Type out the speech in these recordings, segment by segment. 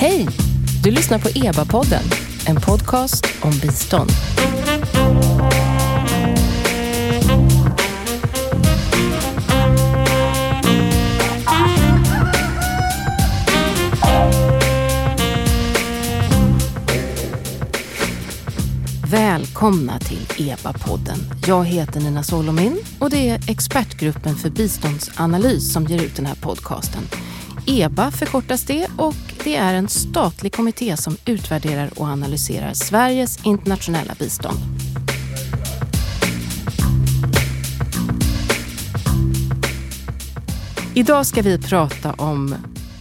Hej! Du lyssnar på EBA-podden, en podcast om bistånd. Välkomna till EBA-podden. Jag heter Nina Solomin och det är expertgruppen för biståndsanalys som ger ut den här podcasten. EBA förkortas det och det är en statlig kommitté som utvärderar och analyserar Sveriges internationella bistånd. Idag ska vi prata om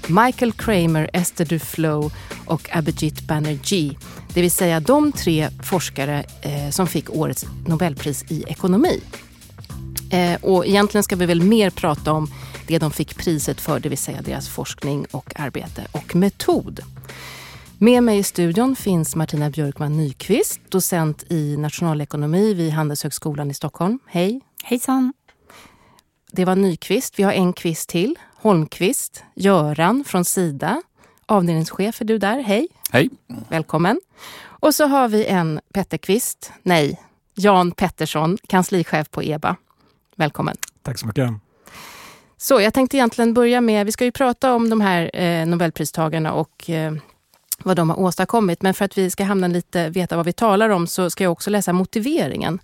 Michael Kramer, Esther Duflo och Abhijit Banerjee. Det vill säga de tre forskare eh, som fick årets Nobelpris i ekonomi. Eh, och egentligen ska vi väl mer prata om det de fick priset för, det vill säga deras forskning och arbete och metod. Med mig i studion finns Martina Björkman Nyqvist, docent i nationalekonomi vid Handelshögskolan i Stockholm. Hej! Hejsan! Det var Nyqvist. Vi har en kvist till. Holmqvist, Göran från Sida. Avdelningschef är du där. Hej! Hej! Välkommen. Och så har vi en Petterqvist, nej, Jan Pettersson, kanslichef på EBA. Välkommen. Tack så mycket. Så jag tänkte egentligen börja med, vi ska ju prata om de här eh, Nobelpristagarna och eh, vad de har åstadkommit. Men för att vi ska hamna lite, veta vad vi talar om så ska jag också läsa motiveringen.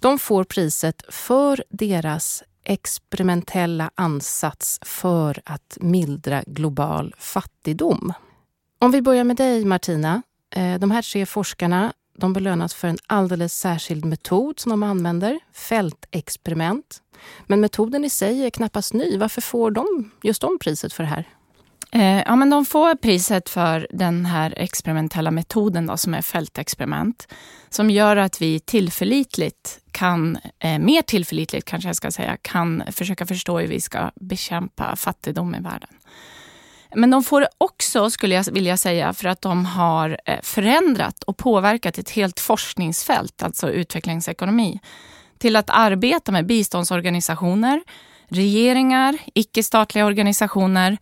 De får priset för deras experimentella ansats för att mildra global fattigdom. Om vi börjar med dig Martina. Eh, de här tre forskarna de belönas för en alldeles särskild metod som de använder, fältexperiment. Men metoden i sig är knappast ny. Varför får de just de priset för det här? Eh, ja, men de får priset för den här experimentella metoden då, som är fältexperiment. Som gör att vi tillförlitligt kan, eh, mer tillförlitligt kanske jag ska säga, kan försöka förstå hur vi ska bekämpa fattigdom i världen. Men de får det också, skulle jag vilja säga, för att de har eh, förändrat och påverkat ett helt forskningsfält, alltså utvecklingsekonomi, till att arbeta med biståndsorganisationer, regeringar, icke-statliga organisationer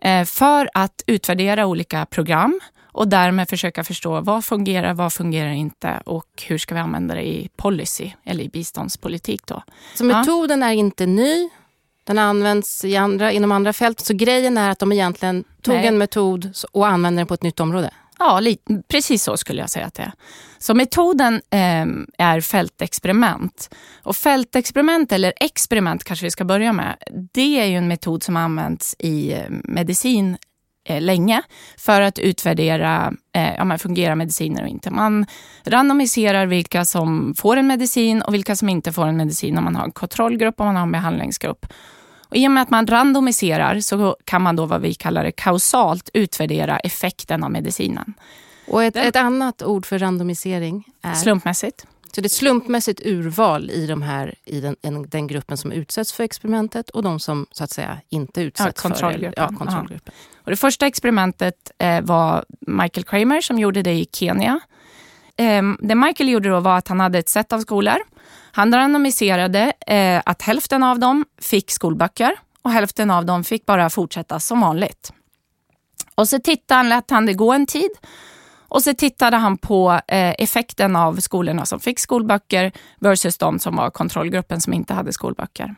eh, för att utvärdera olika program och därmed försöka förstå vad fungerar, vad fungerar inte och hur ska vi använda det i policy eller i biståndspolitik. Då. Så metoden ja. är inte ny, den används i andra, inom andra fält. Så grejen är att de egentligen tog Nej. en metod och använde den på ett nytt område? Ja, precis så skulle jag säga att det är. Så metoden eh, är fältexperiment. Och fältexperiment, eller experiment kanske vi ska börja med, det är ju en metod som används i eh, medicin eh, länge för att utvärdera eh, ja, fungerar mediciner och inte. Man randomiserar vilka som får en medicin och vilka som inte får en medicin om man har en kontrollgrupp och man har en behandlingsgrupp. Och I och med att man randomiserar så kan man då vad vi kallar det kausalt utvärdera effekten av medicinen. Och ett, ett annat ord för randomisering är? Slumpmässigt. Så det är ett slumpmässigt urval i, de här, i den, den gruppen som utsätts för experimentet och de som så att säga inte utsätts ja, kontrollgruppen. för. Ja, kontrollgruppen. Och det första experimentet eh, var Michael Kramer som gjorde det i Kenya. Eh, det Michael gjorde då var att han hade ett sätt av skolor han randomiserade eh, att hälften av dem fick skolböcker och hälften av dem fick bara fortsätta som vanligt. Och så tittade han, lät han det gå en tid och så tittade han på eh, effekten av skolorna som fick skolböcker versus de som var kontrollgruppen som inte hade skolböcker.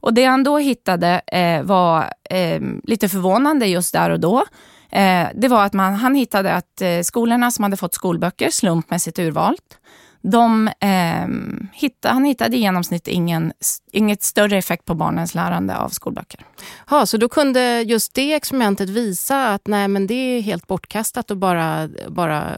Och Det han då hittade eh, var eh, lite förvånande just där och då. Eh, det var att man, han hittade att eh, skolorna som hade fått skolböcker slumpmässigt urvalt de, eh, hittade, han hittade i genomsnitt ingen, inget större effekt på barnens lärande av skolböcker. Ha, så då kunde just det experimentet visa att nej, men det är helt bortkastat att bara, bara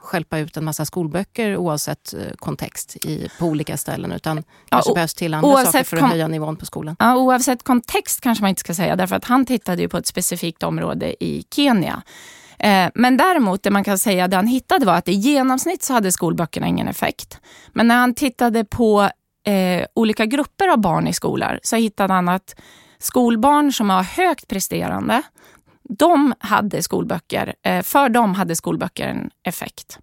skälpa ut en massa skolböcker oavsett eh, kontext i, på olika ställen. Utan kanske behövs till andra saker för att höja nivån på skolan. Ja, oavsett kontext kanske man inte ska säga. Därför att han tittade ju på ett specifikt område i Kenya Eh, men däremot, det man kan säga, det han hittade var att i genomsnitt så hade skolböckerna ingen effekt. Men när han tittade på eh, olika grupper av barn i skolor så hittade han att skolbarn som var högt presterande, de hade skolböcker, eh, för dem hade skolböcker en effekt.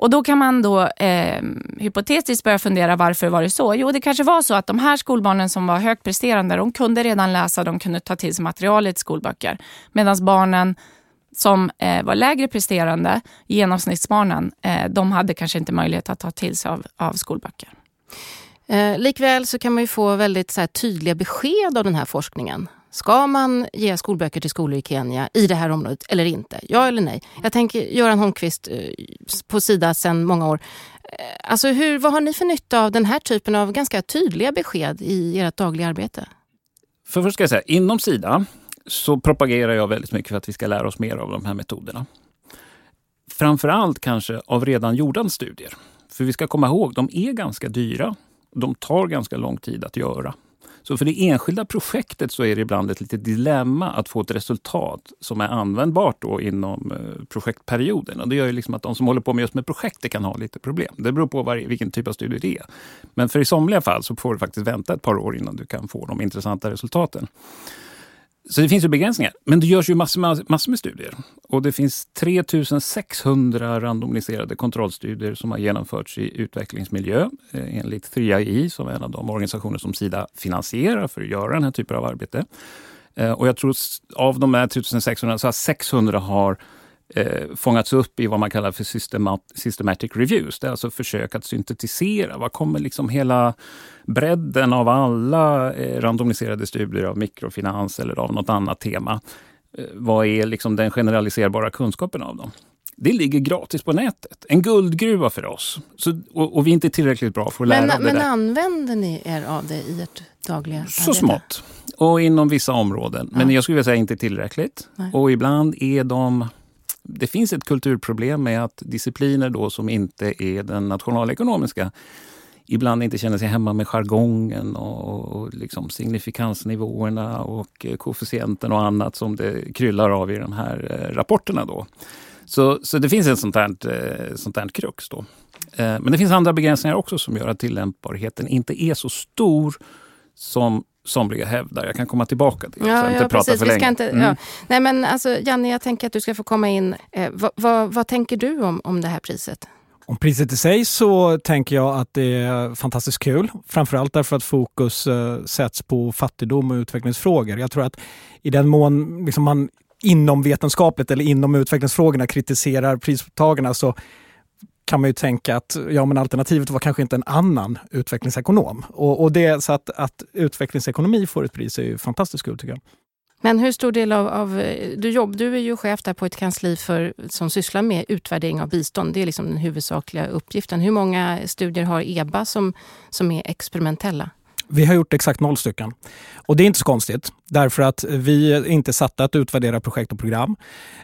Och då kan man då eh, hypotetiskt börja fundera varför var det så? Jo, det kanske var så att de här skolbarnen som var högt presterande, de kunde redan läsa, de kunde ta till sig materialet i skolböcker. Medan barnen som eh, var lägre presterande, genomsnittsbarnen, eh, de hade kanske inte möjlighet att ta till sig av, av skolböcker. Eh, likväl så kan man ju få väldigt så här, tydliga besked av den här forskningen. Ska man ge skolböcker till skolor i Kenya i det här området eller inte? Ja eller nej? Jag tänker Göran Holmqvist eh, på Sida sedan många år. Eh, alltså hur, vad har ni för nytta av den här typen av ganska tydliga besked i ert dagliga arbete? För först ska jag säga, inom Sida så propagerar jag väldigt mycket för att vi ska lära oss mer av de här metoderna. Framförallt kanske av redan gjorda studier. För vi ska komma ihåg, de är ganska dyra. De tar ganska lång tid att göra. Så för det enskilda projektet så är det ibland ett litet dilemma att få ett resultat som är användbart då inom eh, projektperioden. Och det gör ju liksom att de som håller på med just med projektet kan ha lite problem. Det beror på varje, vilken typ av studie det är. Men för i somliga fall så får du faktiskt vänta ett par år innan du kan få de intressanta resultaten. Så det finns ju begränsningar. Men det görs ju massor, massor med studier. Och det finns 3600 randomiserade kontrollstudier som har genomförts i utvecklingsmiljö eh, enligt 3AI som är en av de organisationer som Sida finansierar för att göra den här typen av arbete. Eh, och jag tror av de här 3600 så har 600 har eh, fångats upp i vad man kallar för systemat systematic reviews. Det är alltså försök att syntetisera. Vad kommer liksom hela bredden av alla eh, randomiserade studier av mikrofinans eller av något annat tema? Eh, vad är liksom den generaliserbara kunskapen av dem? Det ligger gratis på nätet. En guldgruva för oss. Så, och, och, vi är inte tillräckligt bra för att men, lära av det Men där. använder ni er av det i ert dagliga Så arbete? smått. Och inom vissa områden. Men ja. jag skulle vilja säga inte tillräckligt. Nej. Och ibland är de det finns ett kulturproblem med att discipliner då som inte är den nationalekonomiska ibland inte känner sig hemma med jargongen och, och liksom signifikansnivåerna och eh, koefficienten och annat som det kryllar av i de här eh, rapporterna. Då. Så, så det finns ett sånt här, eh, sånt här krux. Då. Men det finns andra begränsningar också som gör att tillämpbarheten inte är så stor som somliga hävdar. Jag kan komma tillbaka till det. Ja, inte ja, prata för länge. Inte, mm. ja. Nej, men alltså, Janne, jag tänker att du ska få komma in. Eh, vad, vad, vad, tänker du om, om det här priset? Om priset i sig så tänker jag att det är fantastiskt kul. Framförallt därför att fokus eh, sätts på fattigdom och utvecklingsfrågor. Jag tror att i den mån liksom man inom vetenskapligt eller inom utvecklingsfrågorna kritiserar pristagarna så kan man ju tänka att ja, men alternativet var kanske inte en annan utvecklingsekonom. Och, och det, så att, att utvecklingsekonomi får ett pris är ju fantastiskt kul tycker jag. Men hur stor del av, av du, jobb, du är ju chef där på ett kansli för, som sysslar med utvärdering av bistånd. Det är liksom den huvudsakliga uppgiften. Hur många studier har EBA som, som är experimentella? Vi har gjort exakt noll stycken. Och det är inte så konstigt, därför att vi är inte satta att utvärdera projekt och program.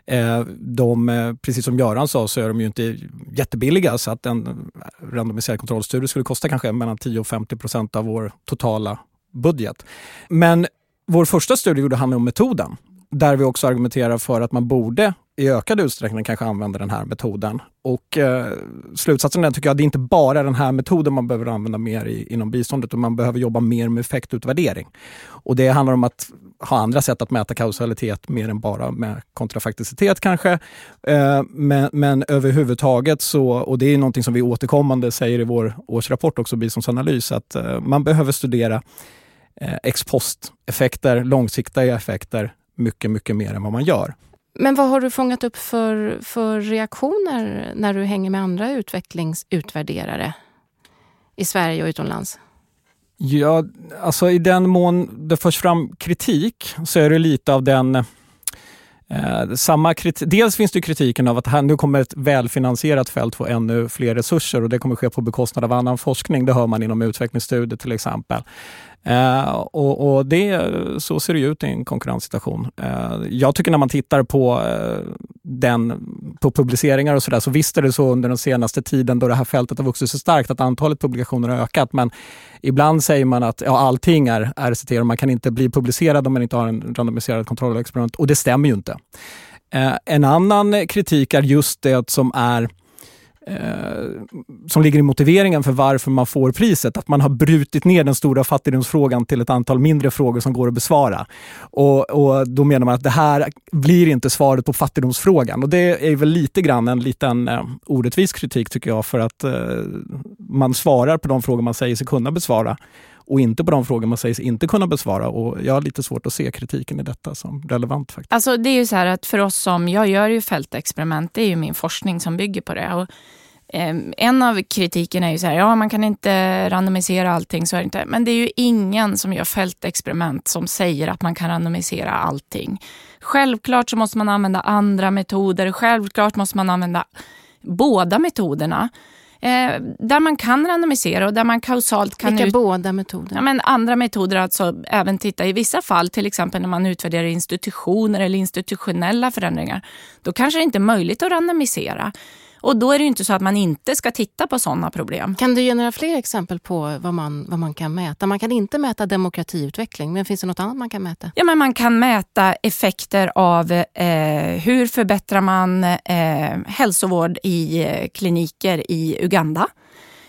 Eh, de, eh, precis som Göran sa så är de ju inte jättebilliga så att en randomiserad kontrollstudie skulle kosta kanske mellan 10 och 50 procent av vår totala budget. Men vår första studie gjorde handla om metoden där vi också argumenterar för att man borde i ökad utsträckning kanske använder den här metoden. Och eh, slutsatsen är tycker jag, det är inte bara den här metoden man behöver använda mer i, inom biståndet, utan man behöver jobba mer med effektutvärdering. Och det handlar om att ha andra sätt att mäta kausalitet mer än bara med kontrafakticitet kanske. Eh, men, men överhuvudtaget så, och det är någonting som vi återkommande säger i vår årsrapport också, biståndsanalys, att eh, man behöver studera eh, ex post-effekter, långsiktiga effekter mycket, mycket mer än vad man gör. Men vad har du fångat upp för, för reaktioner när du hänger med andra utvecklingsutvärderare i Sverige och utomlands? Ja, alltså i den mån det förs fram kritik så är det lite av den Eh, samma Dels finns det kritiken av att här, nu kommer ett välfinansierat fält få ännu fler resurser och det kommer ske på bekostnad av annan forskning. Det hör man inom utvecklingsstudier till exempel. Eh, och, och, det, Så ser det ut i en konkurrenssituation. Eh, jag tycker när man tittar på, eh, den, på publiceringar och sådär, så visst är det så under den senaste tiden då det här fältet har vuxit så starkt att antalet publikationer har ökat. Men ibland säger man att ja, allting är RCT och man kan inte bli publicerad om man inte har en randomiserad kontrollexperiment. Och det stämmer ju inte. Eh, en annan kritik är just det som är eh, Eh, som ligger i motiveringen för varför man får priset. Att man har brutit ner den stora fattigdomsfrågan till ett antal mindre frågor som går att besvara. Och, och Då menar man att det här blir inte svaret på fattigdomsfrågan. Och Det är väl lite grann en liten eh, orättvis kritik tycker jag för att eh, man svarar på de frågor man säger sig kunna besvara och inte på de frågor man sägs inte kunna besvara. Och jag har lite svårt att se kritiken i detta som relevant. faktiskt. Alltså det är ju så här att för oss som, jag gör ju fältexperiment, det är ju min forskning som bygger på det. Och, eh, en av kritiken är ju så här, ja man kan inte randomisera allting, så är det inte. Men det är ju ingen som gör fältexperiment som säger att man kan randomisera allting. Självklart så måste man använda andra metoder, självklart måste man använda båda metoderna. Eh, där man kan randomisera och där man kausalt kan... Vilka ut... båda metoder? Ja, men andra metoder, alltså även titta i vissa fall, till exempel när man utvärderar institutioner eller institutionella förändringar, då kanske det inte är möjligt att randomisera. Och då är det inte så att man inte ska titta på sådana problem. Kan du ge några fler exempel på vad man, vad man kan mäta? Man kan inte mäta demokratiutveckling, men finns det något annat man kan mäta? Ja, men man kan mäta effekter av eh, hur förbättrar man eh, hälsovård i eh, kliniker i Uganda.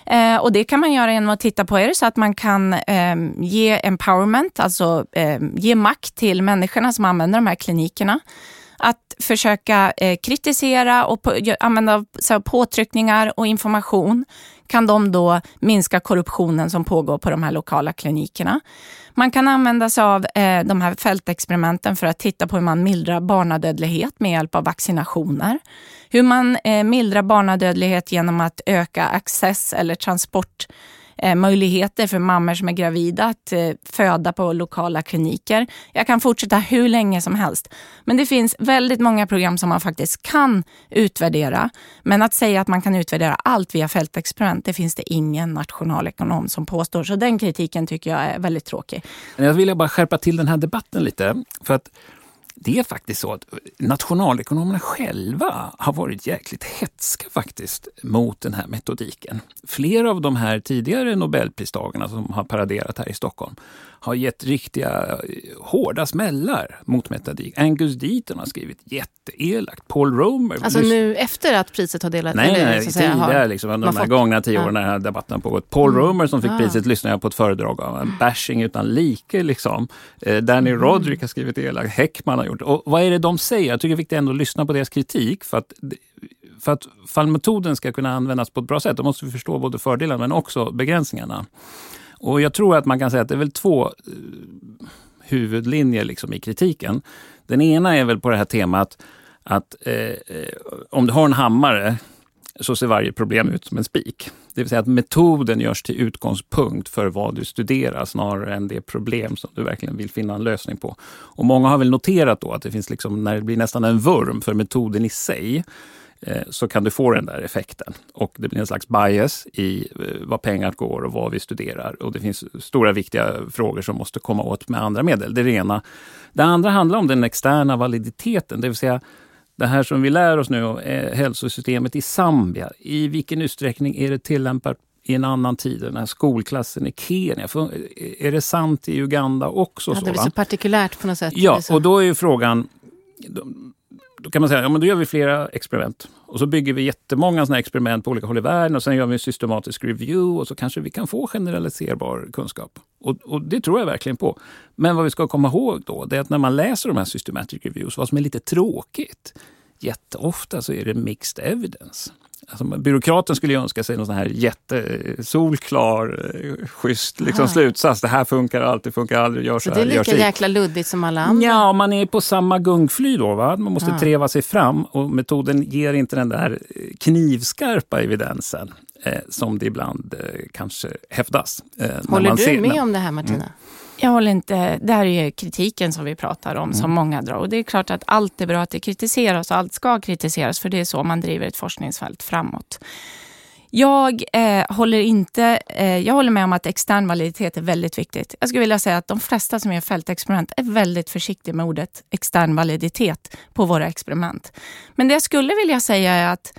Eh, och Det kan man göra genom att titta på, är det så att man kan eh, ge empowerment, alltså eh, ge makt till människorna som använder de här klinikerna att försöka eh, kritisera och på, använda så, påtryckningar och information kan de då minska korruptionen som pågår på de här lokala klinikerna. Man kan använda sig av eh, de här fältexperimenten för att titta på hur man mildrar barnadödlighet med hjälp av vaccinationer. Hur man eh, mildrar barnadödlighet genom att öka access eller transport Eh, möjligheter för mammor som är gravida att eh, föda på lokala kliniker. Jag kan fortsätta hur länge som helst. Men det finns väldigt många program som man faktiskt kan utvärdera. Men att säga att man kan utvärdera allt via fältexperiment, det finns det ingen nationalekonom som påstår. Så den kritiken tycker jag är väldigt tråkig. Jag vill bara skärpa till den här debatten lite. För att det är faktiskt så att eh, nationalekonomerna själva har varit jäkligt hetska faktiskt mot den här metodiken. Flera av de här tidigare nobelpristagarna som har paraderat här i Stockholm har gett riktiga eh, hårda smällar mot metodik. Angus Deaton har skrivit jätteelakt. Paul Romer... Alltså nu efter att priset har delats? Nej, nej, så tidigare, har, liksom, de här fått, gångna tio åren när den här debatten har pågått. Paul mm. Romer som fick ah. priset lyssnade jag på ett föredrag av. En bashing utan like. Liksom. Eh, Danny mm. Roderick har skrivit elakt. Heckman har gjort Och vad är det de säger? Jag tycker det är viktigt ändå att lyssna på deras kritik. För att för att fallmetoden ska kunna användas på ett bra sätt, då måste vi förstå både fördelarna men också begränsningarna. Och jag tror att man kan säga att det är väl två eh, huvudlinjer liksom i kritiken. Den ena är väl på det här temat att eh, eh, om du har en hammare så ser varje problem ut som en spik. Det vill säga att metoden görs till utgångspunkt för vad du studerar snarare än det problem som du verkligen vill finna en lösning på. Och Många har väl noterat då att det finns liksom, när det blir nästan en vurm för metoden i sig, så kan du få den där effekten. Och det blir en slags bias i eh, vad pengar går och vad vi studerar. Och det finns stora viktiga frågor som måste komma åt med andra medel. Det ena. Det andra handlar om den externa validiteten, det vill säga det här som vi lär oss nu om hälsosystemet i Zambia. I vilken utsträckning är det tillämpat i en annan tid, den här skolklassen i Kenya. Är det sant i Uganda också? Ja, det blir så partikulärt på något sätt. Ja, och då är ju frågan, då kan man säga, ja men då gör vi flera experiment. Och så bygger vi jättemånga såna experiment på olika håll i världen och sen gör vi en systematisk review och så kanske vi kan få generaliserbar kunskap. Och, och det tror jag verkligen på. Men vad vi ska komma ihåg då, det är att när man läser de här systematic reviews, vad som är lite tråkigt, jätteofta så är det mixed evidence. Alltså, byråkraten skulle ju önska sig någon sån här jättesolklar, eh, schysst liksom, slutsats. Det här funkar alltid, funkar aldrig, gör så, så det är lika jäkla luddigt som alla andra? Ja, man är på samma gungfly då. Va? Man måste ja. treva sig fram och metoden ger inte den där knivskarpa evidensen eh, som det ibland eh, kanske hävdas. Eh, Håller du ser, med när, om det här Martina? Mm. Jag håller inte, det här är kritiken som vi pratar om, mm. som många drar. Och det är klart att allt är bra att det kritiseras och allt ska kritiseras, för det är så man driver ett forskningsfält framåt. Jag, eh, håller inte, eh, jag håller med om att extern validitet är väldigt viktigt. Jag skulle vilja säga att de flesta som gör fältexperiment är väldigt försiktiga med ordet extern validitet på våra experiment. Men det jag skulle vilja säga är att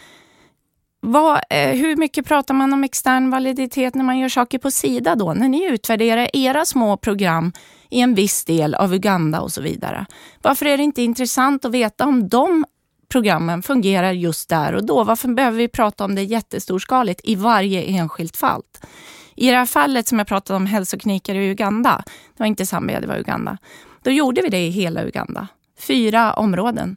vad, eh, hur mycket pratar man om extern validitet när man gör saker på Sida då? När ni utvärderar era små program i en viss del av Uganda och så vidare. Varför är det inte intressant att veta om de programmen fungerar just där och då? Varför behöver vi prata om det jättestorskaligt i varje enskilt fall? I det här fallet som jag pratade om, hälsokliniker i Uganda, det var inte Zambia, det var Uganda. Då gjorde vi det i hela Uganda. Fyra områden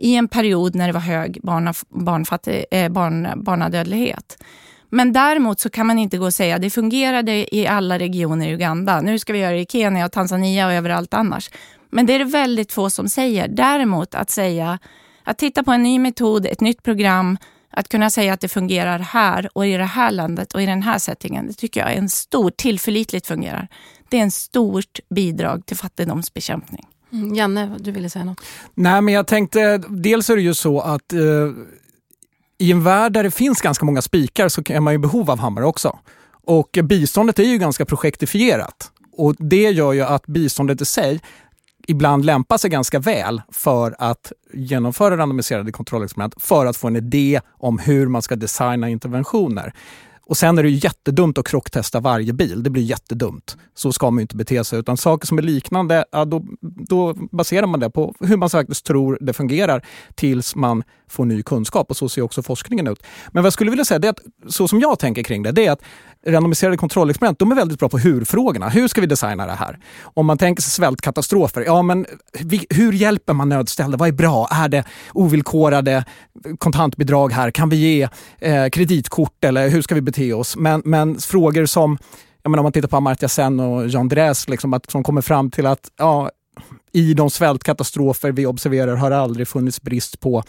i en period när det var hög barna, barnfattig, eh, barn, barnadödlighet. Men däremot så kan man inte gå och säga det fungerade i alla regioner i Uganda. Nu ska vi göra det i Kenya och Tanzania och överallt annars. Men det är det väldigt få som säger. Däremot att säga, att titta på en ny metod, ett nytt program, att kunna säga att det fungerar här och i det här landet och i den här settingen, det tycker jag är en stor, tillförlitligt fungerar. Det är en stort bidrag till fattigdomsbekämpning. Mm, Janne, du ville säga något? Nej, men jag tänkte, dels är det ju så att eh, i en värld där det finns ganska många spikar så är man i behov av hammare också. Och biståndet är ju ganska projektifierat. Och det gör ju att biståndet i sig ibland lämpar sig ganska väl för att genomföra randomiserade kontrollexperiment för att få en idé om hur man ska designa interventioner. Och sen är det jättedumt att krocktesta varje bil. Det blir jättedumt. Så ska man inte bete sig. Utan saker som är liknande, ja, då, då baserar man det på hur man faktiskt tror det fungerar tills man få ny kunskap. Och så ser också forskningen ut. Men vad jag skulle vilja säga, är att så som jag tänker kring det, det är att randomiserade kontrollexperiment, de är väldigt bra på hur-frågorna. Hur ska vi designa det här? Om man tänker sig svältkatastrofer, ja men hur hjälper man nödställda? Vad är bra? Är det ovillkorade kontantbidrag här? Kan vi ge eh, kreditkort eller hur ska vi bete oss? Men, men frågor som, jag menar, om man tittar på Amartya Sen och Jean Dress, liksom, att, som kommer fram till att ja, i de svältkatastrofer vi observerar har det aldrig funnits brist på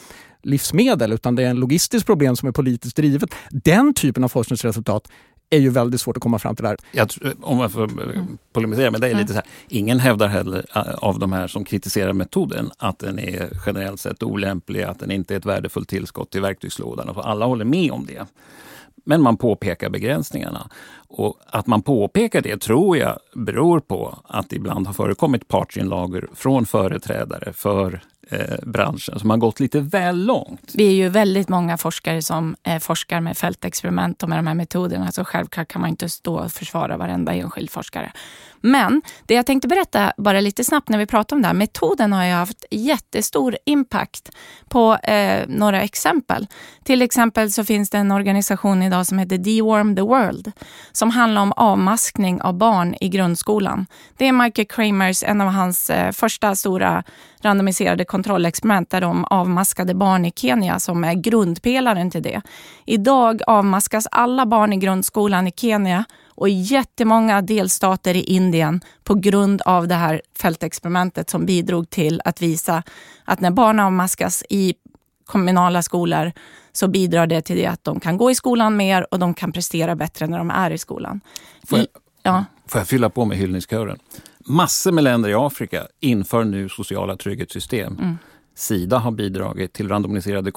livsmedel utan det är en logistiskt problem som är politiskt drivet. Den typen av forskningsresultat är ju väldigt svårt att komma fram till där. Jag, om man får polemisera med dig lite så här. Ingen hävdar heller äh, av de här som kritiserar metoden att den är generellt sett olämplig, att den inte är ett värdefullt tillskott till verktygslådan. Alla håller med om det. Men man påpekar begränsningarna. Och att man påpekar det tror jag beror på att det ibland har förekommit partsinlagor från företrädare för eh, branschen som har gått lite väl långt. Vi är ju väldigt många forskare som eh, forskar med fältexperiment och med de här metoderna. Så självklart kan man inte stå och försvara varenda enskild forskare. Men det jag tänkte berätta bara lite snabbt när vi pratar om det här. Metoden har ju haft jättestor impact på eh, några exempel. Till exempel så finns det en organisation idag som heter Deworm the World som handlar om avmaskning av barn i grundskolan. Det är Michael Kramers, en av hans eh, första stora randomiserade kontrollexperiment där de avmaskade barn i Kenya som är grundpelaren till det. Idag avmaskas alla barn i grundskolan i Kenya och i jättemånga delstater i Indien på grund av det här fältexperimentet som bidrog till att visa att när barn avmaskas i kommunala skolor så bidrar det till det att de kan gå i skolan mer och de kan prestera bättre när de är i skolan. Får jag, ja. får jag fylla på med hyllningskören? Massor med länder i Afrika inför nu sociala trygghetssystem. Mm. Sida har bidragit till randomiserade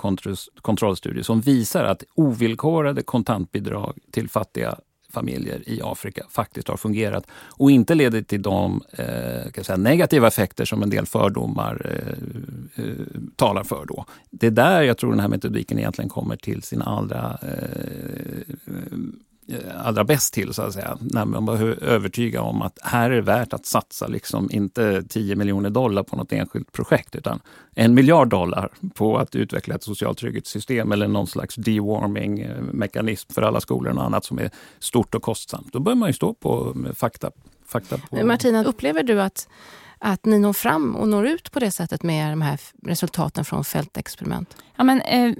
kontrollstudier som visar att ovillkorade kontantbidrag till fattiga familjer i Afrika faktiskt har fungerat och inte leder till de eh, säga, negativa effekter som en del fördomar eh, eh, talar för. Då. Det är där jag tror den här metodiken egentligen kommer till sin allra eh, Eh, allra bäst till, så att säga. När man behöver övertyga om att här är det värt att satsa, liksom inte 10 miljoner dollar på något enskilt projekt, utan en miljard dollar på att utveckla ett socialt trygghetssystem eller någon slags dewarming-mekanism för alla skolor och annat som är stort och kostsamt. Då bör man ju stå på fakta. fakta på... Martina, upplever du att att ni når fram och når ut på det sättet med de här resultaten från fältexperiment? Ja, men, eh,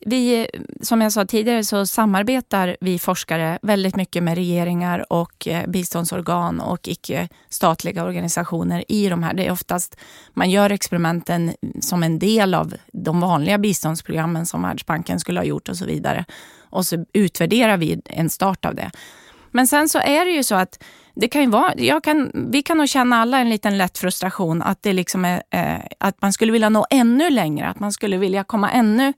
vi, som jag sa tidigare så samarbetar vi forskare väldigt mycket med regeringar och eh, biståndsorgan och icke-statliga organisationer i de här. Det är oftast, man gör experimenten som en del av de vanliga biståndsprogrammen som Världsbanken skulle ha gjort och så vidare. Och så utvärderar vi en start av det. Men sen så är det ju så att det kan ju vara, jag kan, vi kan nog känna alla en liten lätt frustration att, det liksom är, eh, att man skulle vilja nå ännu längre, att man skulle vilja komma ännu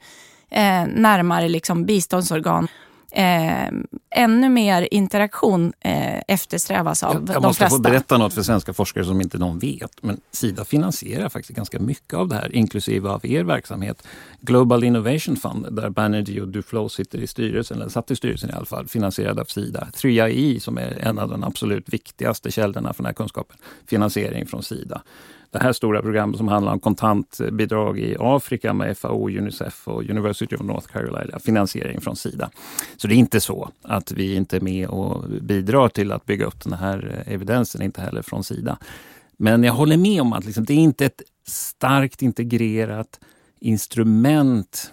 eh, närmare liksom biståndsorgan eh, ännu mer interaktion eh, eftersträvas av jag, jag de måste få berätta något för svenska forskare som inte någon vet. Men Sida finansierar faktiskt ganska mycket av det här, inklusive av er verksamhet. Global Innovation Fund, där Banerjee och Duflo sitter i styrelsen, eller satt i styrelsen i alla fall, finansierad av Sida. 3AI, som är en av de absolut viktigaste källorna för den här kunskapen, finansiering från Sida det här stora programmet som handlar om kontantbidrag i Afrika med FAO, Unicef och University of North Carolina, finansiering från Sida. Så det är inte så att vi inte är med och bidrar till att bygga upp den här eh, evidensen, inte heller från Sida. Men jag håller med om att liksom, det är inte ett starkt integrerat instrument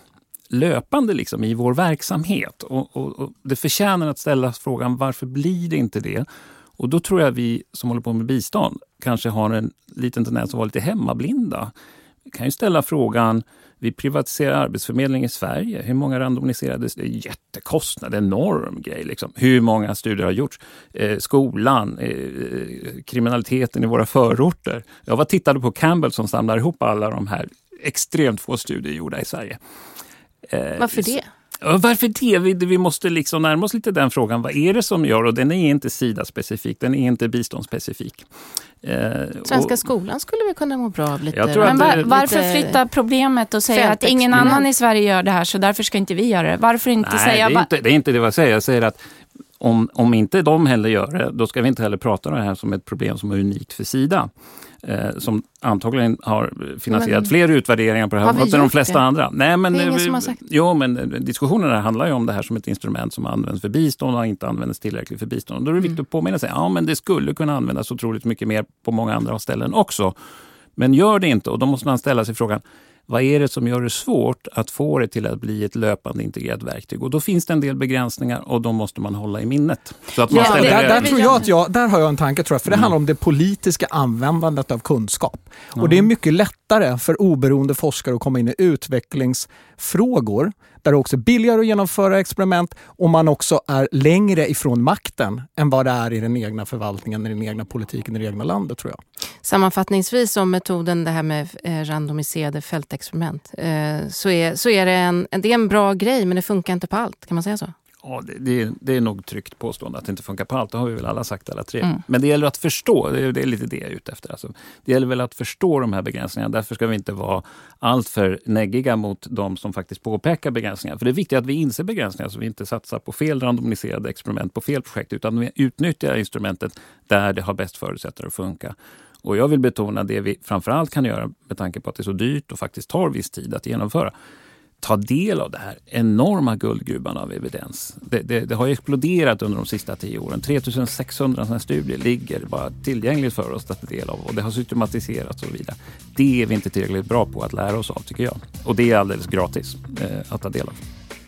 löpande liksom i vår verksamhet. Och, och, och det förtjänar att ställas frågan varför blir det inte det? Och då tror jag vi som håller på med bistånd kanske har en liten tendens att vara lite hemmablinda. Vi kan ju ställa frågan, vi privatiserar Arbetsförmedlingen i Sverige. Hur många randomiserades? Det är jättekostnad, enorm grej. Liksom. Hur många studier har gjorts? Eh, skolan, eh, kriminaliteten i våra förorter. Jag var tittade på Campbell som samlar ihop alla de här extremt få studier gjorda i Sverige. Eh, Varför det? Varför det? Vi, vi måste liksom närma oss lite den frågan. Vad är det som gör? Och den är inte Sida-specifik, den är inte biståndsspecifik. Eh, Svenska och, skolan skulle vi kunna må bra av lite. Men var, varför flytta problemet och säga att ingen annan i Sverige gör det här så därför ska inte vi göra det? Varför inte Nej, säga... Det är inte, det är inte det jag säger. Jag säger att om, om inte de heller gör det, då ska vi inte heller prata om det här som ett problem som är unikt för Sida eh, som antagligen har finansierat men, fler utvärderingar på det här än de flesta det? andra. Nej, men, det är ingen som har sagt. Jo, men eh, diskussionerna handlar ju om det här som ett instrument som används för bistånd och inte används tillräckligt för bistånd. Då är det viktigt mm. att påminna sig, ja men det skulle kunna användas otroligt mycket mer på många andra ställen också. Men gör det inte och då måste man ställa sig frågan, vad är det som gör det svårt att få det till att bli ett löpande integrerat verktyg? Och då finns det en del begränsningar och de måste man hålla i minnet. Så att man ja, ställer... där, där, tror jag att jag, där har jag en tanke, tror jag, för det mm. handlar om det politiska användandet av kunskap. Mm. Och Det är mycket lättare för oberoende forskare att komma in i utvecklingsfrågor där det också är billigare att genomföra experiment och man också är längre ifrån makten än vad det är i den egna förvaltningen, i den egna politiken, i det egna landet tror jag. Sammanfattningsvis om metoden det här med eh, randomiserade fältexperiment eh, så är, så är det, en, det är en bra grej men det funkar inte på allt, kan man säga så? Ja, det, det, är, det är nog tryggt påstående att det inte funkar på allt. Det har vi väl alla sagt alla tre. Mm. Men det gäller att förstå, det är, det är lite det jag är ute efter. Alltså, det gäller väl att förstå de här begränsningarna. Därför ska vi inte vara alltför neggiga mot de som faktiskt påpekar begränsningar. För det är viktigt att vi inser begränsningar så vi inte satsar på fel randomiserade experiment på fel projekt utan vi utnyttjar instrumentet där det har bäst förutsättningar att funka. Och jag vill betona det vi framförallt kan göra med tanke på att det är så dyrt och faktiskt tar viss tid att genomföra ta del av det här enorma guldgruvan av evidens. Det, det, det, har exploderat under de sista tio åren. 3600 sådana studier ligger bara tillgängligt för oss att ta del av och det har systematiserats och så vidare. Det är vi inte tillräckligt bra på att lära oss av tycker jag. Och det är alldeles gratis eh, att ta del av.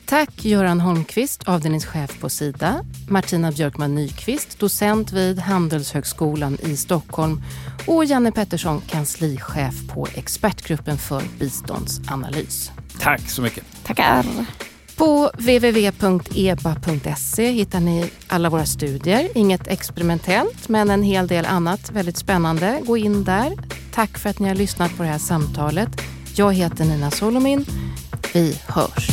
Tack Göran Holmqvist, avdelningschef på Sida, Martina Björkman Nyqvist, docent vid Handelshögskolan i Stockholm och Janne Pettersson, kanslichef på Expertgruppen för biståndsanalys. Tack så mycket. Tackar. På www.eba.se hittar ni alla våra studier. Inget experimentellt, men en hel del annat väldigt spännande. Gå in där. Tack för att ni har lyssnat på det här samtalet. Jag heter Nina Solomin. Vi hörs.